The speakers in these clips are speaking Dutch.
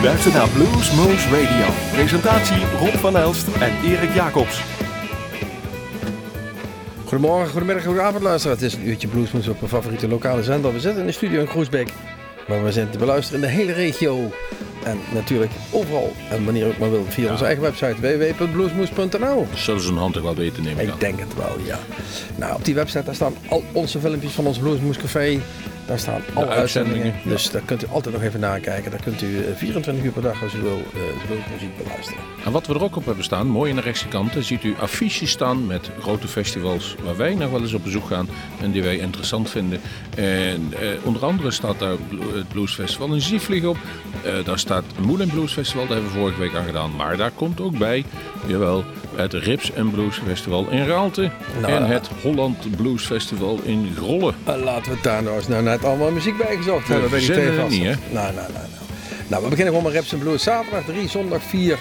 U luistert naar Blues Moose Radio. Presentatie Rob van Elst en Erik Jacobs. Goedemorgen, goedemiddag, goedenavond luisteraars. Het is een uurtje Bluesmoes op een favoriete lokale zender. We zitten in de studio in Groesbeek, maar we zijn te beluisteren in de hele regio. En natuurlijk overal en wanneer ook maar wilt via onze eigen website www.bluesmoes.nl. Zullen ze een hand toch wel weten, neem ik aan. Ik denk het wel, ja. Nou, op die website daar staan al onze filmpjes van ons Bluesmoes Café. Daar staan alle uitzendingen. uitzendingen, Dus daar kunt u altijd nog even nakijken. Daar kunt u eh, 24 uur per dag als u wil eh, muziek beluisteren. En wat we er ook op hebben staan, mooi in de rechtse kant, dan ziet u affiches staan met grote festivals waar wij nog wel eens op bezoek gaan en die wij interessant vinden. En eh, onder andere staat daar het Blues Festival in Zieflig op. Eh, daar staat het Moulin Blues Festival, daar hebben we vorige week aan gedaan. Maar daar komt ook bij, jawel, het Rips en Blues Festival in Raalte Nou, en ja. het Holland Blues Festival in Grolle. Uh, laten we het daar nou eens nou net allemaal muziek bij gezocht hebben. die verzinnen twee het niet, vasten. Nou, nou, nou, nou. Nou, we beginnen gewoon met Raps Blues. Zaterdag 3, zondag 4,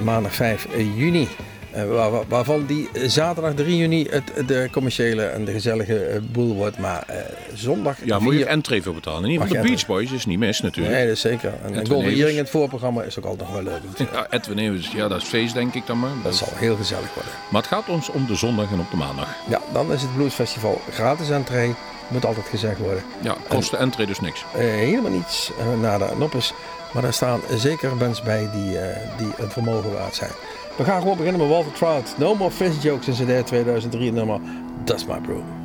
maandag 5 juni. Eh, waar- waar- waarvan die eh, zaterdag 3 juni het, de commerciële en de gezellige eh, boel wordt. Maar zondag Ja, moet je 4 entree voor betalen. De Beach Boys is niet mis natuurlijk. Nee, dat is zeker. En, Edwin Golden. Earring in het voorprogramma is ook altijd nog wel leuk. Ja, Edwin Evers, ja, dat is feest denk ik dan maar. Dat zal heel gezellig worden. Maar het gaat ons om de zondag en op de maandag. Ja, dan is het Bluesfestival gratis entree. Moet altijd gezegd worden. Ja, kost de entree dus niks. Helemaal niets uh, naar de noppes. Maar daar staan zeker bands bij die, die een vermogen waard zijn. We gaan gewoon beginnen met Walter Trout. No More Fish Jokes in CD 2003 nummer That's My Broom.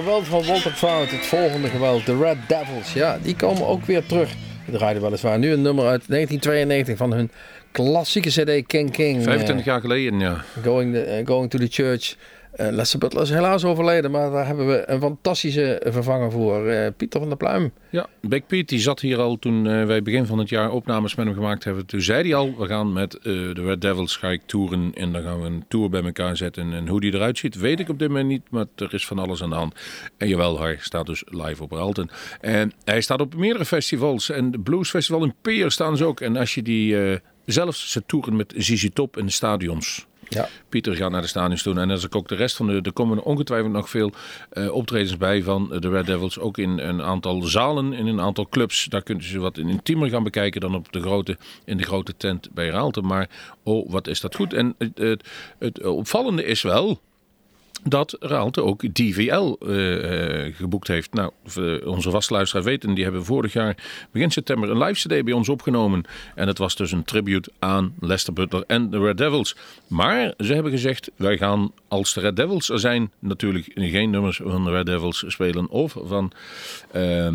Geweld van Walter Trout, het volgende geweld, de Red Devils. Ja, die komen ook weer terug. Die draaiden weliswaar nu een nummer uit 1992 van hun klassieke CD King King. 25 eh, jaar geleden, ja. going, the, eh, going to the Church. Uh, Lester Butler is helaas overleden, maar daar hebben we een fantastische vervanger voor. Uh, Pieter van der Pluim. Ja, Big Piet die zat hier al toen uh, wij begin van het jaar opnames met hem gemaakt hebben. Toen zei hij al, we gaan met de Red Devils ga ik toeren en dan gaan we een tour bij elkaar zetten. En hoe die eruit ziet weet ik op dit moment niet, maar er is van alles aan de hand. En jawel, hij staat dus live op Ralten. En hij staat op meerdere festivals en de Blues Festival in Peer staan ze ook. En als je die, zelfs ze toeren met ZZ Top in de stadions. Ja. Pieter gaat naar de stadions toe. En als ik ook de rest van de. Er komen ongetwijfeld nog veel uh, optredens bij van de Red Devils. Ook in een aantal zalen, in een aantal clubs. Daar kunt u ze wat intiemer gaan bekijken dan op de grote, in de grote tent bij Raalte. Maar oh, wat is dat goed. En het, het, het opvallende is wel dat Raalte ook DVL uh, uh, geboekt heeft. Nou, onze vastluisteraars weten, die hebben vorig jaar begin september een live CD bij ons opgenomen. En het was dus een tribute aan Lester Butler en de Red Devils. Maar ze hebben gezegd, wij gaan als de Red Devils er zijn, natuurlijk geen nummers van de Red Devils spelen of van... Uh,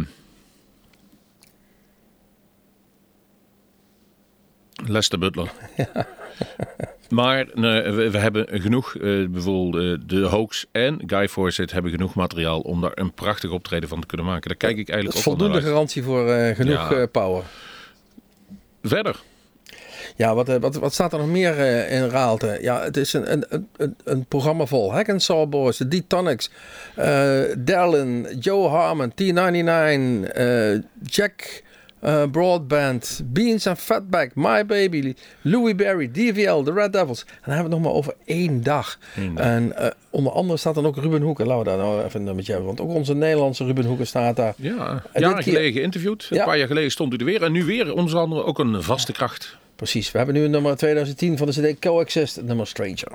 Lester Butler. Maar we, we, hebben genoeg, uh, bijvoorbeeld uh, de Hoax en Guy Fawcett hebben genoeg materiaal om daar een prachtig optreden van te kunnen maken. Daar kijk ik eigenlijk ook voldoende garantie voor uh, genoeg ja. power. Verder. Ja, wat, wat, wat staat er nog meer in Raalte? Ja, het is een, een, een, een programma vol. Hack and Saw Boys, de D-Tonics, Darlin, Joe Harmon, T99, Jack... Uh, Broadband, Beans and Fatback, My Baby, Louis Berry, DVL, The Red Devils. En dan hebben we het nog maar over één dag. Eén dag. En uh, onder andere staat dan ook Ruben Hoeken. Laten we daar nou even een nummertje hebben. Want ook onze Nederlandse Ruben Hoeken staat daar. Ja, jaren geleden geïnterviewd. Ja. Een paar jaar geleden stond u er weer. En nu weer onder andere ook een vaste kracht. Precies. We hebben nu een nummer 2010 van de CD Coexist, nummer Stranger.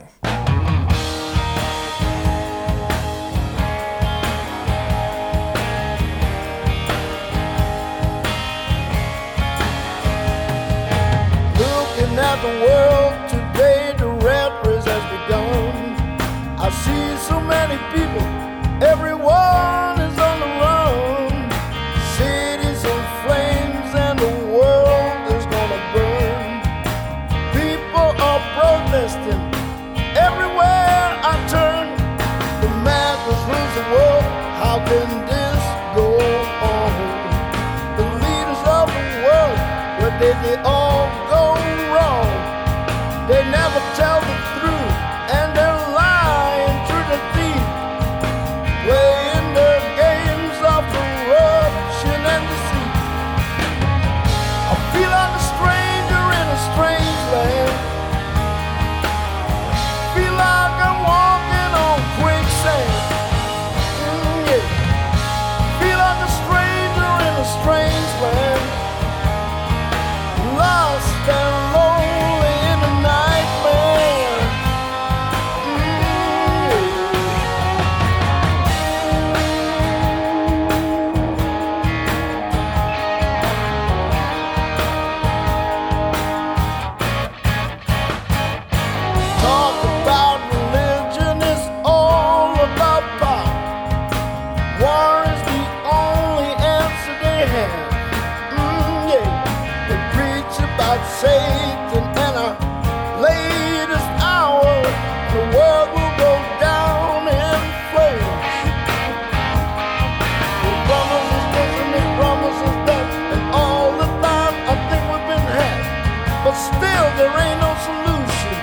But still, there ain't no solution.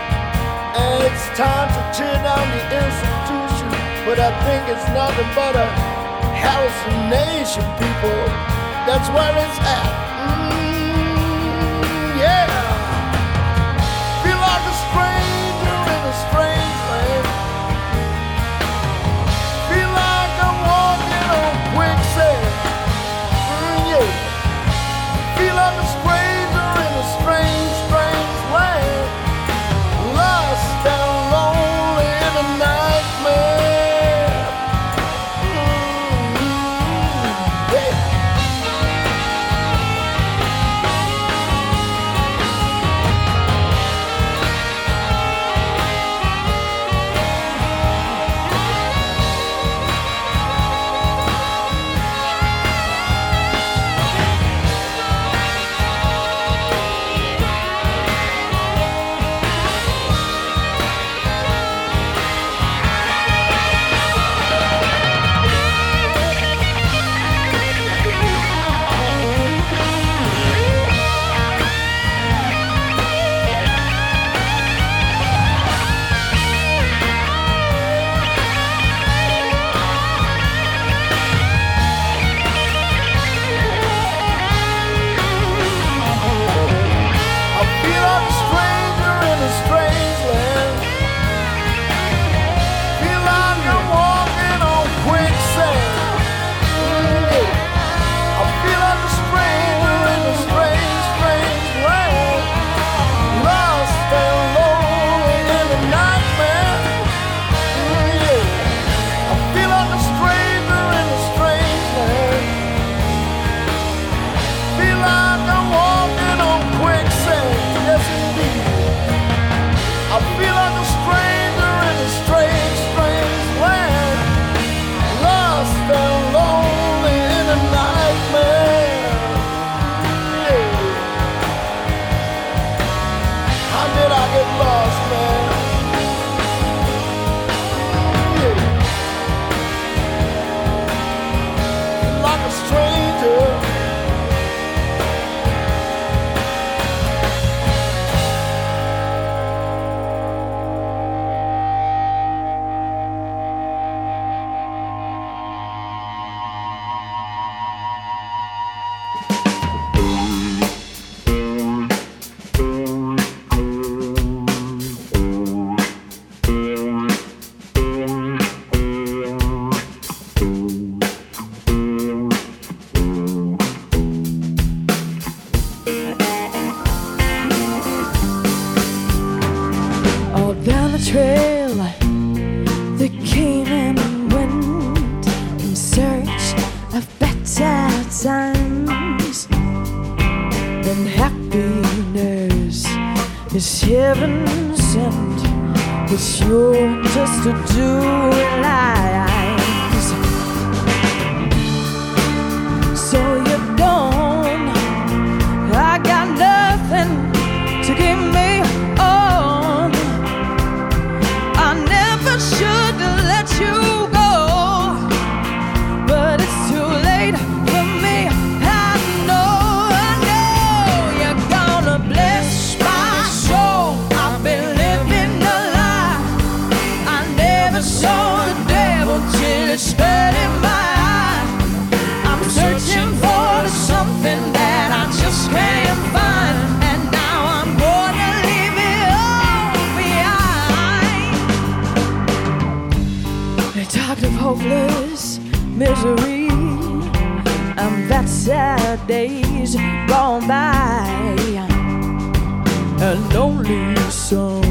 And it's time to tear down the institution. But I think it's nothing but a hallucination, people. That's where it's at. gone by and lonely song.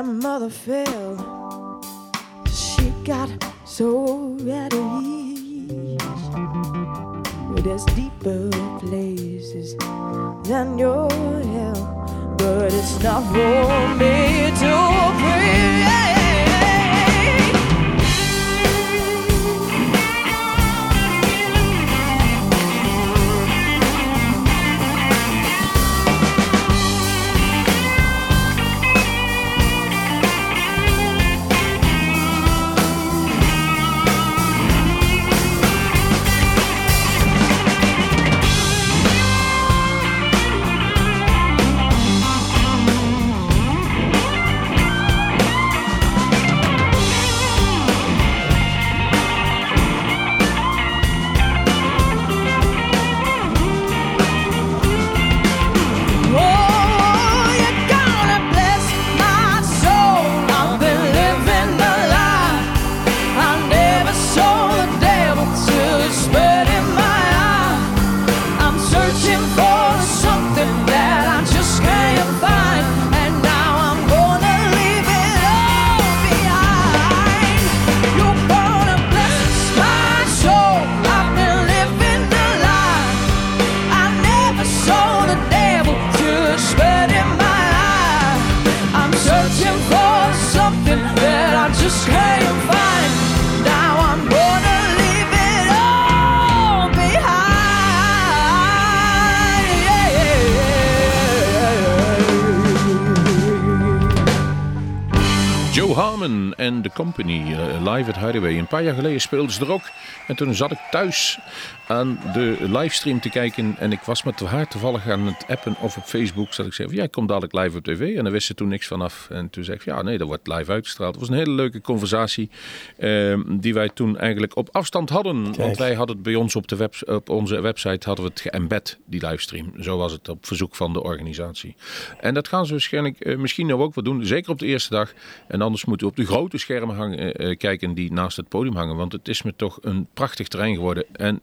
that mother fell. She got so at ease. with there's deeper places than your hell, but it's not for me to. Paar jaar geleden speelden ze er ook. En toen zat ik thuis aan de livestream te kijken. En ik was met haar toevallig aan het appen of op Facebook. Zat ik zei, ja, ik kom dadelijk live op tv. En daar wist ze toen niks vanaf. En toen zei ik, ja, nee, dat wordt live uitgestraald. Het was een hele leuke conversatie. eh, die wij toen eigenlijk op afstand hadden. Want wij hadden het bij ons op, de web, op onze website hadden we het geëmbed, die livestream. Zo was het op verzoek van de organisatie. En dat gaan ze waarschijnlijk eh, misschien nou ook wel doen. Zeker op de eerste dag. En anders moeten we op de grote schermen hangen, eh, eh, kijken die naast het podium hangen. Want het is me toch een prachtig terrein geworden. En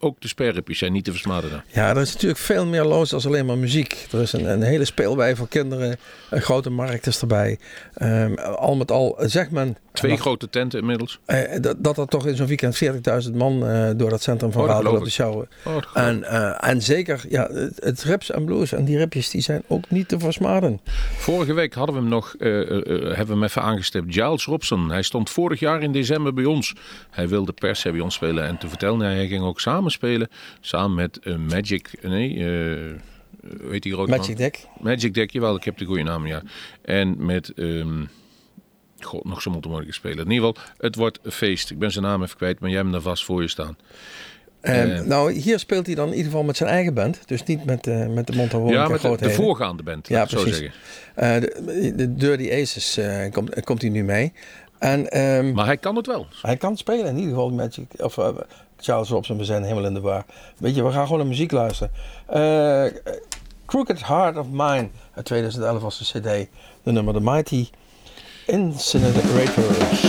ook de sperripjes zijn niet te versmaden. Ja, er is natuurlijk veel meer los dan alleen maar muziek. Er is een, hele speelwij voor kinderen. Een grote markt is erbij. Ehm, al met al zegt men... Twee dat, grote tenten inmiddels. eh, dat, dat er toch in zo'n weekend 40.000 man eh, door dat centrum van Oh, op de sjouwen. Oh. En, eh, en zeker, ja, het, het rips en blues en die ripjes die zijn ook niet te versmaden. Vorige week hadden we hem nog, hebben we hem even aangestipt. Giles Robson. Hij stond vorig jaar in december bij ons. Hij wilde per se bij ons spelen. En te vertellen, hij ging ook samen spelen. Samen met Magic, nee, weet die grote man? Magic Deck. Magic Deck, jawel, ik heb de goede naam, ja. En met, ehm, god, nog zo moeilijk spelen. In ieder geval, het wordt een feest. Ik ben zijn naam even kwijt, maar jij hebt hem daar vast voor je staan. Ehm, Eh. nou, hier speelt hij dan in ieder geval met zijn eigen band. Dus niet met, eh met de Montawonica ja, met de, voorgaande band, Ja, ik zo precies. zeggen. Eh, de, de Dirty Aces komt, komt hij nu mee. En ehm, Maar hij kan het wel. hij kan spelen in ieder geval Magic. Of uh, Charles Robson, we zijn helemaal in de war. Weet je, we gaan gewoon naar muziek luisteren. Crooked Heart of Mine uit 2011 was de CD. De nummer The Mighty incinerator.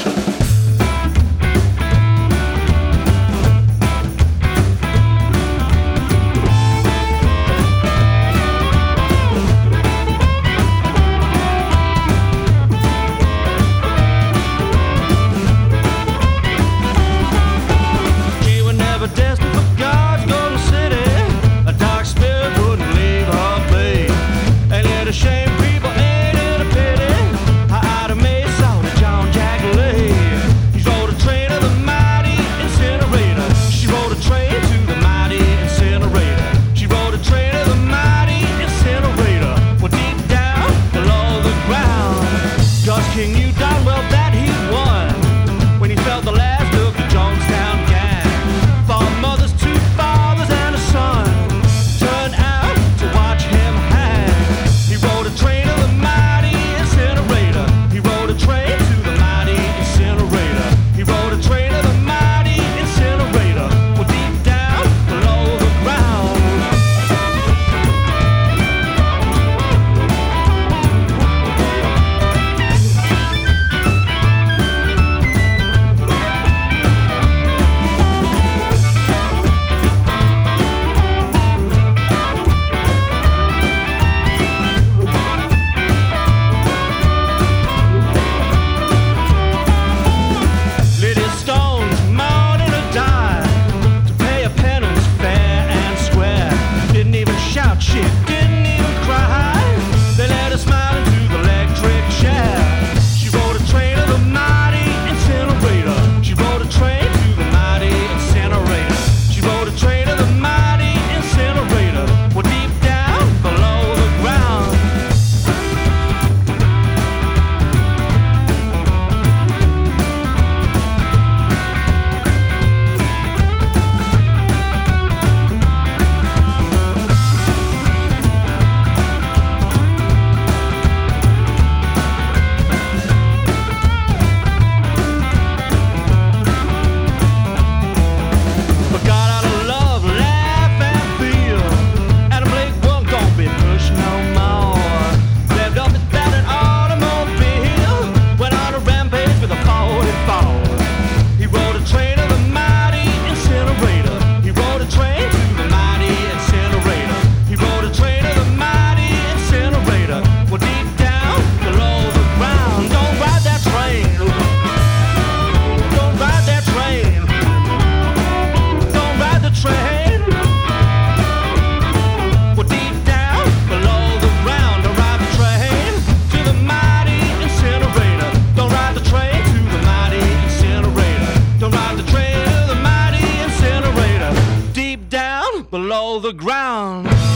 Below the ground.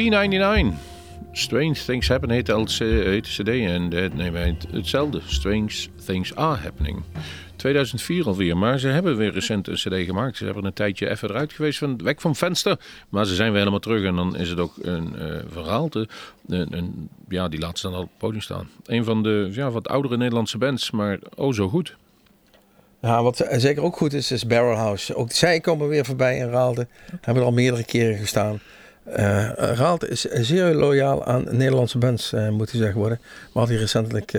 T99. Strange Things Happen heet de, LC heet de CD en uh, nee, hetzelfde. Strange Things Are Happening. 2004 alweer, maar ze hebben weer recent een CD gemaakt. Ze hebben een tijdje even eruit geweest, van, weg van venster. Maar ze zijn weer helemaal terug en dan is het ook een eh verhaal. Te, een, een- ja, die laat ze dan al op het podium staan. Een van de ja, wat oudere Nederlandse bands, maar oh zo goed. Ja, wat zeker ook goed is, is Barrel House. Ook zij komen weer voorbij in Raalde. Hebben er al meerdere keren gestaan. Raalte is zeer loyaal aan Nederlandse bands, eh, moet gezegd worden. We hadden hier recentelijk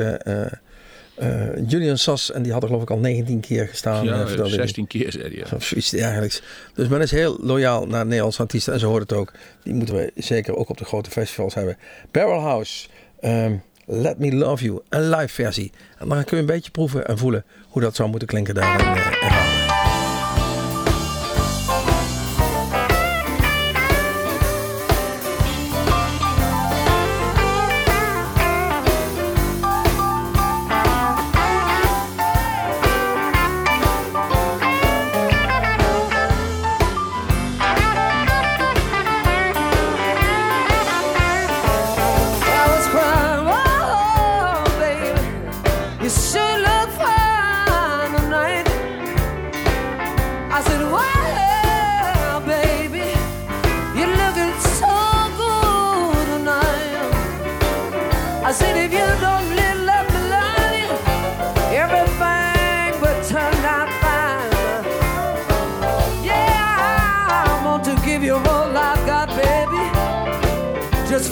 eh, Julian Sas en die hadden geloof ik al 19 keer gestaan. Ja, vertelde hij. 16 keer zei hij. ja. Of zoiets dergelijks. Dus men is heel loyaal naar Nederlandse artiesten. En zo hoort het ook. Die moeten we zeker ook op de grote festivals hebben. Barrel House, ehm, Let Me Love You, een live versie. En dan kun je een beetje proeven en voelen hoe dat zou moeten klinken daar in, in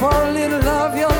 for a little of your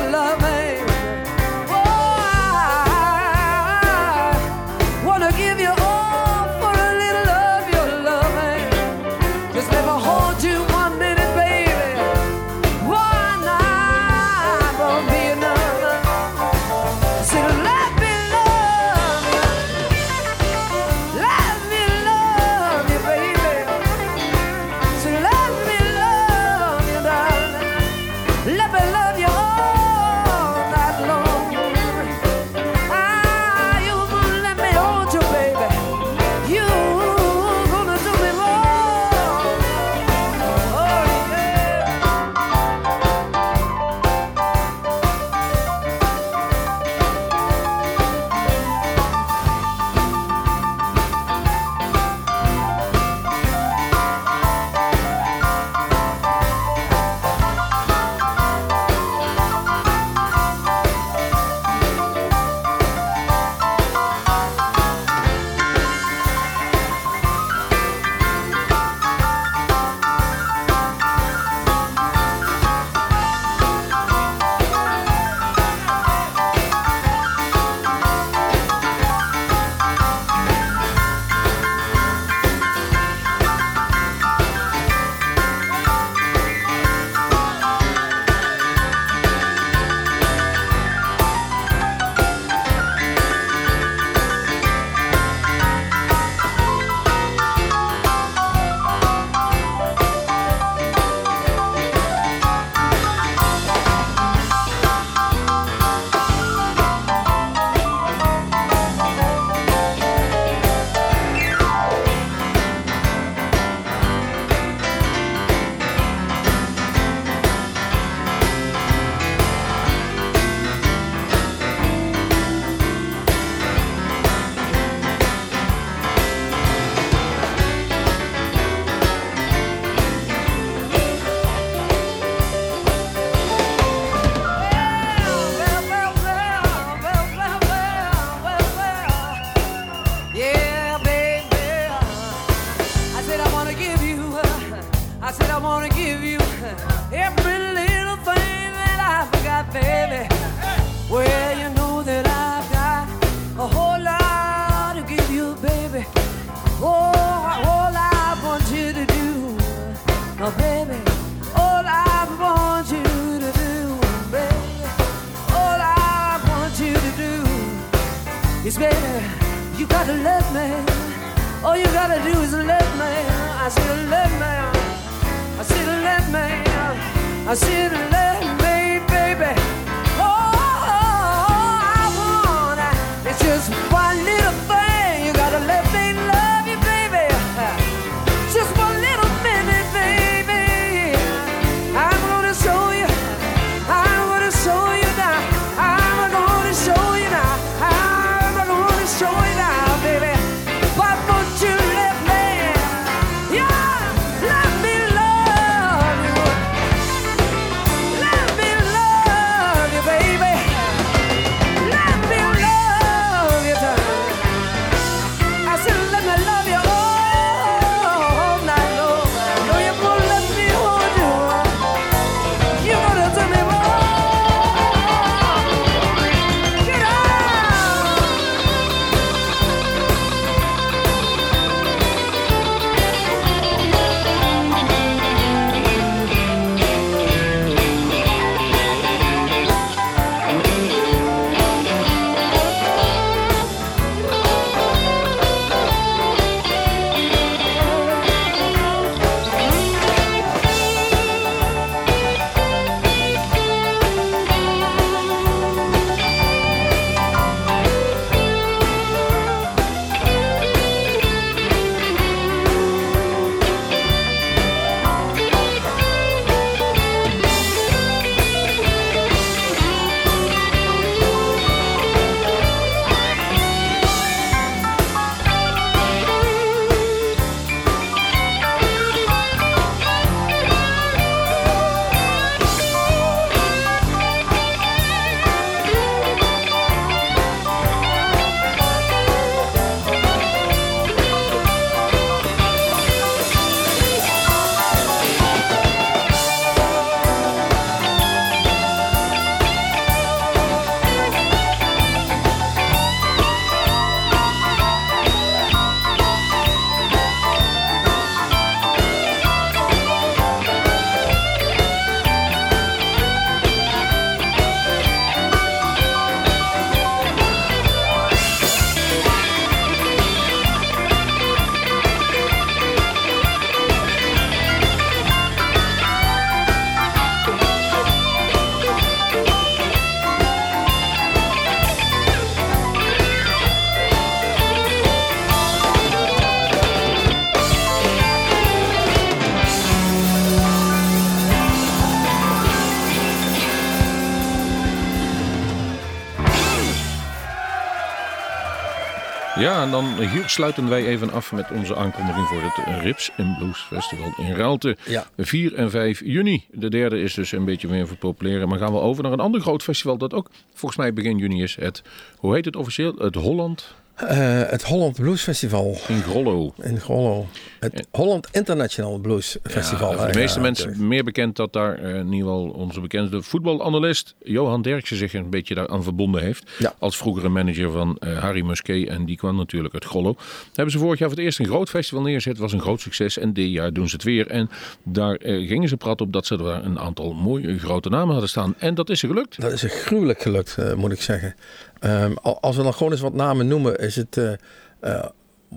Ja, en dan hier sluiten wij even af met onze aankondiging voor het Rips Blues Festival in Raalte. Ja. 4 en 5 juni. De derde is dus een beetje meer voor het populaire. Maar gaan we over naar een ander groot festival dat ook volgens mij begin juni is. Het, hoe heet het officieel? Het Holland Eh, het Holland Blues Festival in Grollo. in Grollo. Het Holland International Blues Festival. Ja, voor de meeste ja, mensen meer bekend dat daar eh, in ieder geval onze bekende voetbalanalist Johan Derksen zich een beetje daaraan verbonden heeft. Ja. Als vroegere manager van eh, Harry Musquet en die kwam natuurlijk uit Grollo. Hebben ze vorig jaar voor het eerst een groot festival neergezet. was een groot succes en dit jaar doen ze het weer. En daar gingen ze praten op dat ze daar een aantal mooie grote namen hadden staan. En dat is ze gelukt. Dat is echt gruwelijk gelukt, moet ik zeggen. Ehm, al- als we dan gewoon eens wat namen noemen, is het eh, eh,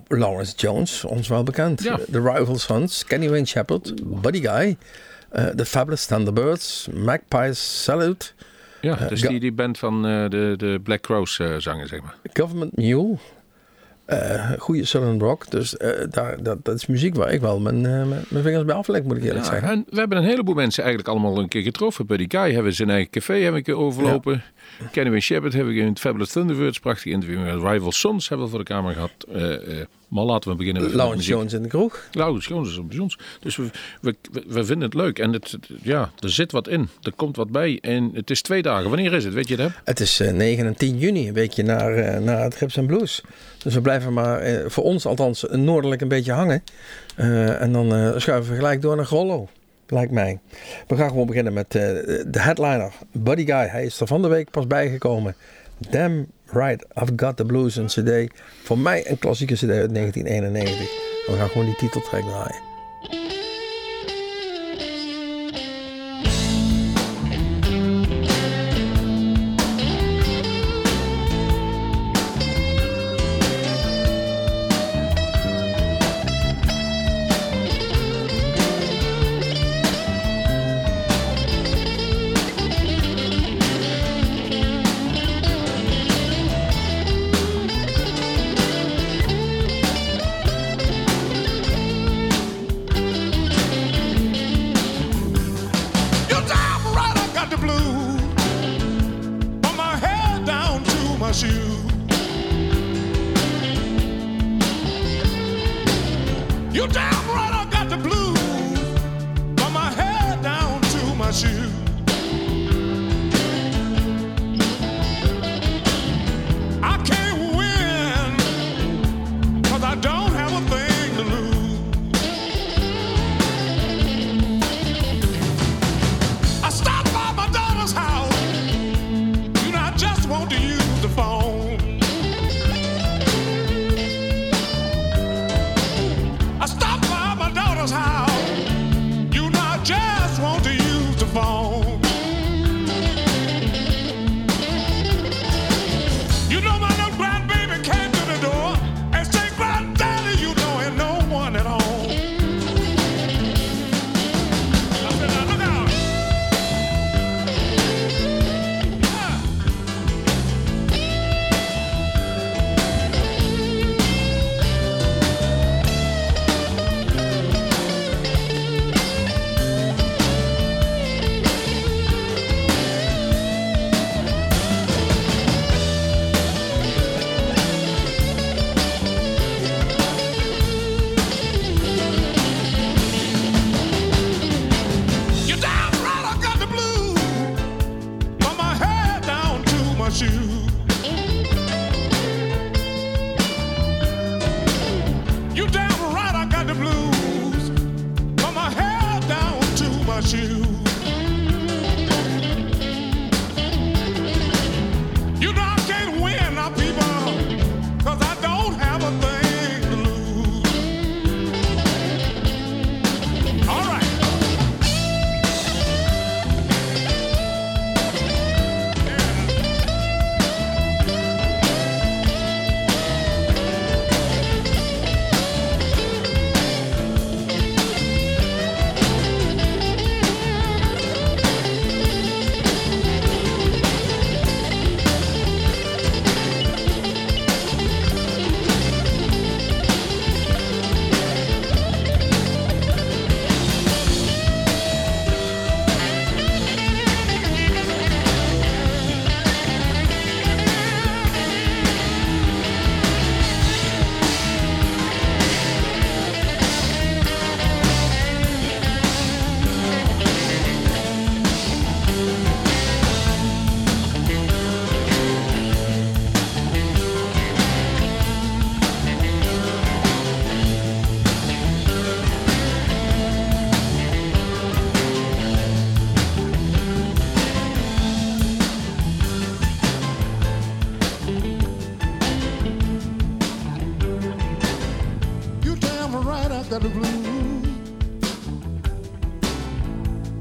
Lawrence Jones, ons wel bekend. Ja. The Rival Sons, Kenny Wayne Shepherd, Buddy Guy, eh The Fabulous Thunderbirds, Magpies Salute, Ja, dus die, die band van de, de Black Crows zanger, zeg maar. Government Mule. goede Southern Rock. Dus daar, dat, dat is muziek waar ik wel mijn, mijn vingers bij afleg, moet ik eerlijk Ja, zeggen. en we hebben een heleboel mensen eigenlijk allemaal een keer getroffen. Die guy hebben we zijn eigen café hebben we overlopen. Kenny Wayne Shepherd hebben we in het Fabulous Thunderbirds. Prachtig interview met Rival Sons hebben we voor de kamer gehad. Eh, eh, maar laten we beginnen met Lawrence. Jones in de kroeg. Lawrence Jones is op ons. Dus we, we, we vinden het leuk. En het, ja, er zit wat in. Er komt wat bij. En het is twee dagen. Wanneer is het? Weet je dat? Het is eh, 9 en 10 juni, een weekje naar, naar het Rips en Blues. Dus we blijven maar, voor ons althans, noordelijk een beetje hangen. En dan schuiven we gelijk door naar Grollo, lijkt mij. We gaan gewoon beginnen met eh, de headliner, Buddy Guy. Hij is er van de week pas bijgekomen. Damn right, I've got the blues, een cd. Voor mij een klassieke cd uit 1991. We gaan gewoon die titeltrack draaien.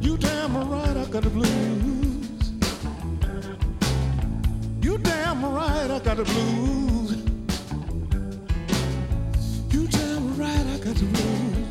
You damn right, I got the blues. You damn right, I got the blues. You damn right, I got the blues.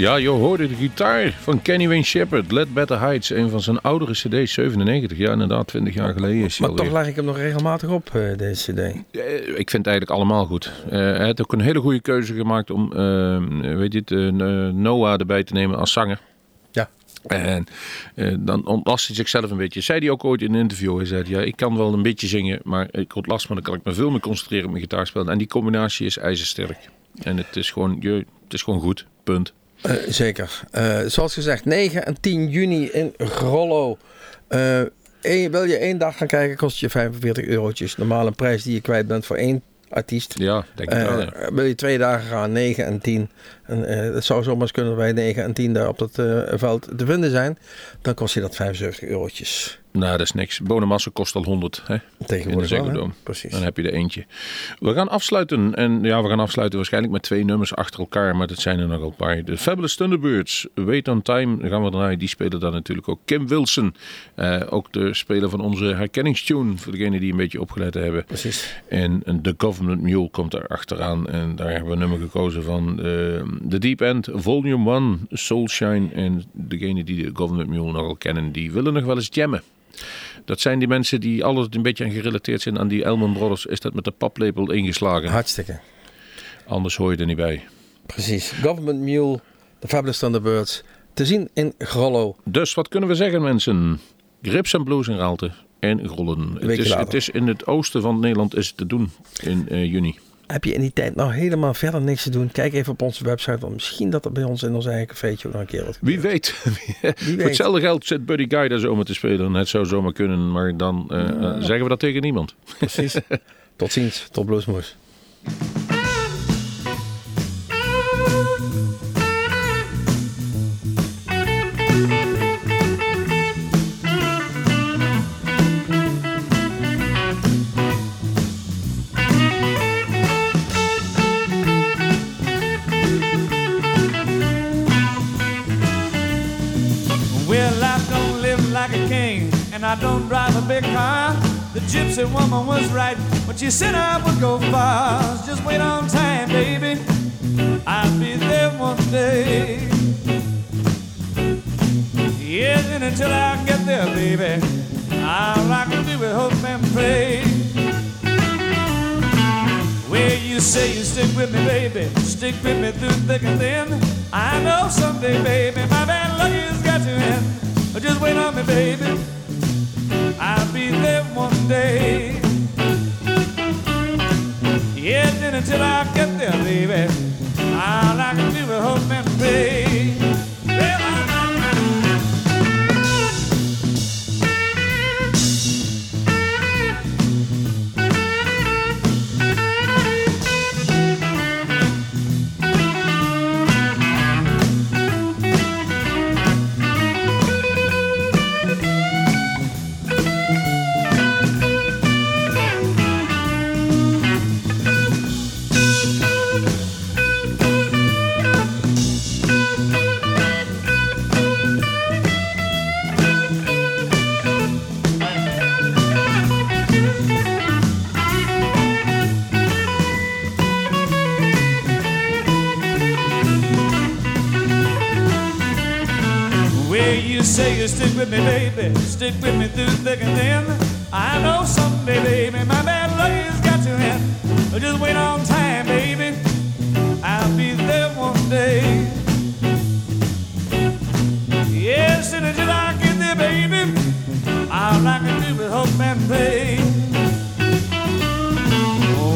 Ja, je hoorde de gitaar van Kenny Wayne Shepherd, Let Better Heights. Een van zijn oudere cd's, 97. Ja, inderdaad, 20 jaar geleden is Maar toch leg ik hem nog regelmatig op, eh, deze cd. Eh, Ik vind het eigenlijk allemaal goed. Eh, hij heeft ook een hele goede keuze gemaakt om, weet je het, Noah erbij te nemen als zanger. Ja. En dan ontlast hij zichzelf een beetje. Zei hij ook ooit in een interview. Hij zei, ja, ik kan wel een beetje zingen, maar ik ontlast me. Dan kan ik me veel meer concentreren op mijn gitaarspel. En die combinatie is ijzersterk. En het is gewoon, je, het is gewoon goed. Punt. Eh, zeker. Eh, zoals gezegd, 9 en 10 juni in Grollo. Één- wil je één dag gaan kijken, kost je 45 eurotjes. Normaal een prijs die je kwijt bent voor één artiest. Ja, denk ik wel. Wil je twee dagen gaan, 9 en 10. En, eh, het zou zomaar kunnen dat wij 9 en 10 daar op dat eh, veld te vinden zijn. Dan kost je dat 75 eurotjes. Nou, dat is niks. Bonemasse kost al 100. Hè? Tegenwoordig In de wel. Precies. Dan heb je er eentje. We gaan afsluiten. En ja, we gaan afsluiten waarschijnlijk met twee nummers achter elkaar. Maar dat zijn er nogal een paar. De Fabulous Thunderbirds, Wait on Time. Gaan we draaien. Die spelen dan natuurlijk ook. Kim Wilson. eh, ook de speler van onze herkenningstune. Voor degenen die een beetje opgelet hebben. Precies. En een The Government Mule komt daar achteraan. En daar hebben we een nummer gekozen van The Deep End, Volume 1, Soulshine. En degenen die de Government Mule nogal kennen, die willen nog wel eens jammen. Dat zijn die mensen die alles een beetje aan gerelateerd zijn aan die Elman Brothers. Is dat met de paplepel ingeslagen? Hartstikke. Anders hoor je er niet bij. Precies. Government Mule, The Fabulous Thunderbirds. Te zien in Grollo. Dus wat kunnen we zeggen mensen? Grips en blues in Raalte en Grollen. Het is, het is in het oosten van Nederland is het te doen in eh, juni. Heb je in die tijd nou helemaal verder niks te doen? Kijk even op onze website. Want misschien dat er bij ons in ons eigen cafeetje ook nog een keer wat Wie weet. Voor weet. hetzelfde geld zit Buddy Guy daar zomaar te spelen. Het zou zomaar kunnen, maar dan eh, zeggen we dat tegen niemand. Precies. Tot ziens. Tot Bluesmoes. The gypsy woman was right when she said I would go far. Just wait on time, baby. I'll be there one day. Yes, and until I get there, baby, all I can do is hope and pray. Well, you say you stick with me, baby. Stick with me through thick and thin. I know someday, baby, my bad luck has got in. But just wait on me, baby. I'll be there one day. Yes, and until I get there, baby, all I can do is hope and pray. You say you stick with me, baby. Stick with me through thick and thin. I know someday, baby, my bad luck has got to end. Just wait on time, baby. I'll be there one day. Yes, and until I get there, baby, I can do is hope and pray.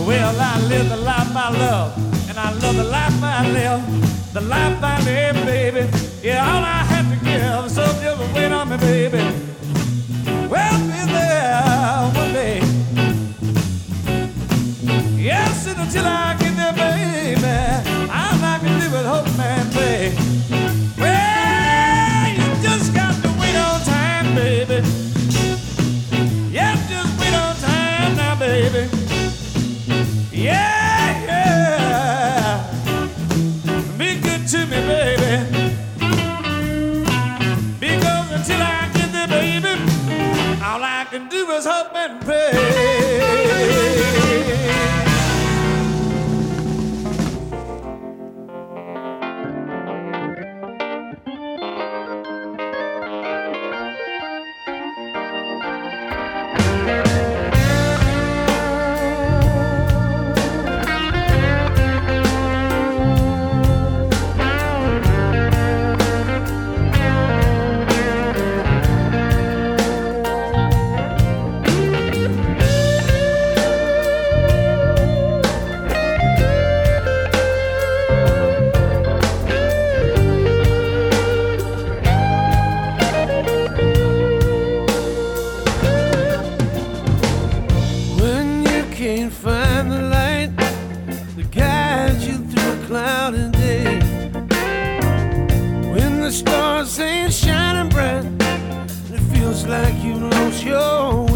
Well, I live the life I love, and I love the life I live, the life I live, baby. Yeah, all I have to give, so just wait on me, baby. up and pray. cloudy day. When the stars ain't shining bright, it feels like you lost your way.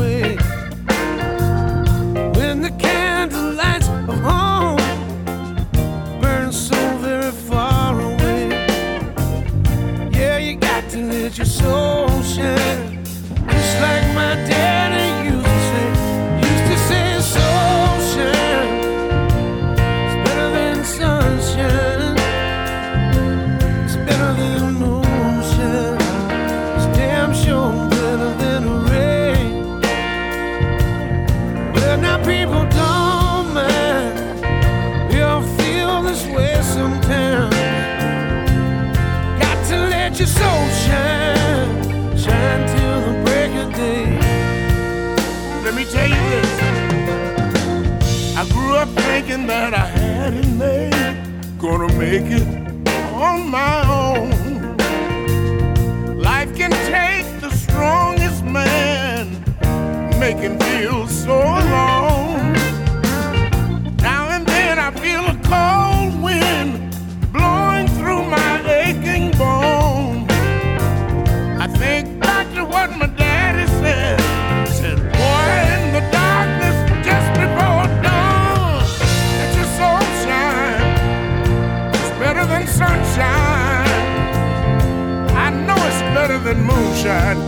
Moonshine.